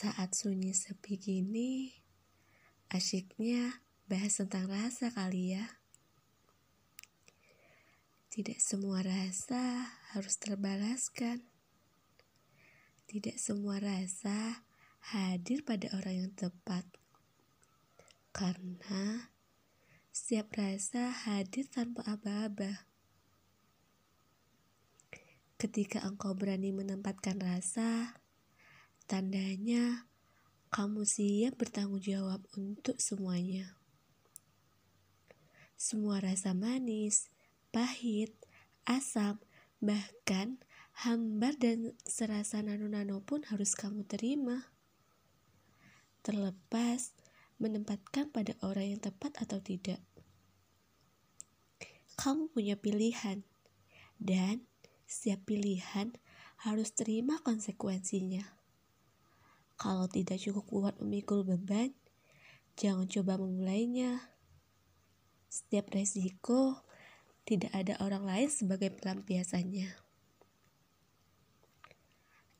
Saat sunyi sepi gini, asyiknya bahas tentang rasa kali ya. Tidak semua rasa harus terbalaskan. Tidak semua rasa hadir pada orang yang tepat. Karena setiap rasa hadir tanpa aba-aba. Ketika engkau berani menempatkan rasa, Tandanya kamu siap bertanggung jawab untuk semuanya. Semua rasa manis, pahit, asam, bahkan hambar dan serasa nano-nano pun harus kamu terima. Terlepas menempatkan pada orang yang tepat atau tidak. Kamu punya pilihan, dan setiap pilihan harus terima konsekuensinya. Kalau tidak cukup kuat memikul beban, jangan coba memulainya. Setiap resiko tidak ada orang lain sebagai pelampiasannya.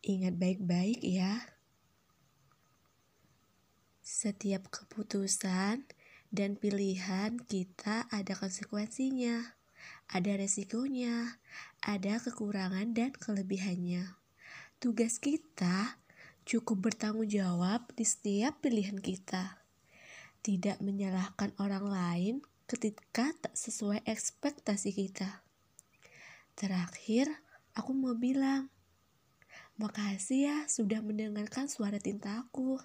Ingat baik-baik ya. Setiap keputusan dan pilihan kita ada konsekuensinya, ada resikonya, ada kekurangan dan kelebihannya. Tugas kita cukup bertanggung jawab di setiap pilihan kita. Tidak menyalahkan orang lain ketika tak sesuai ekspektasi kita. Terakhir, aku mau bilang, makasih ya sudah mendengarkan suara tintaku.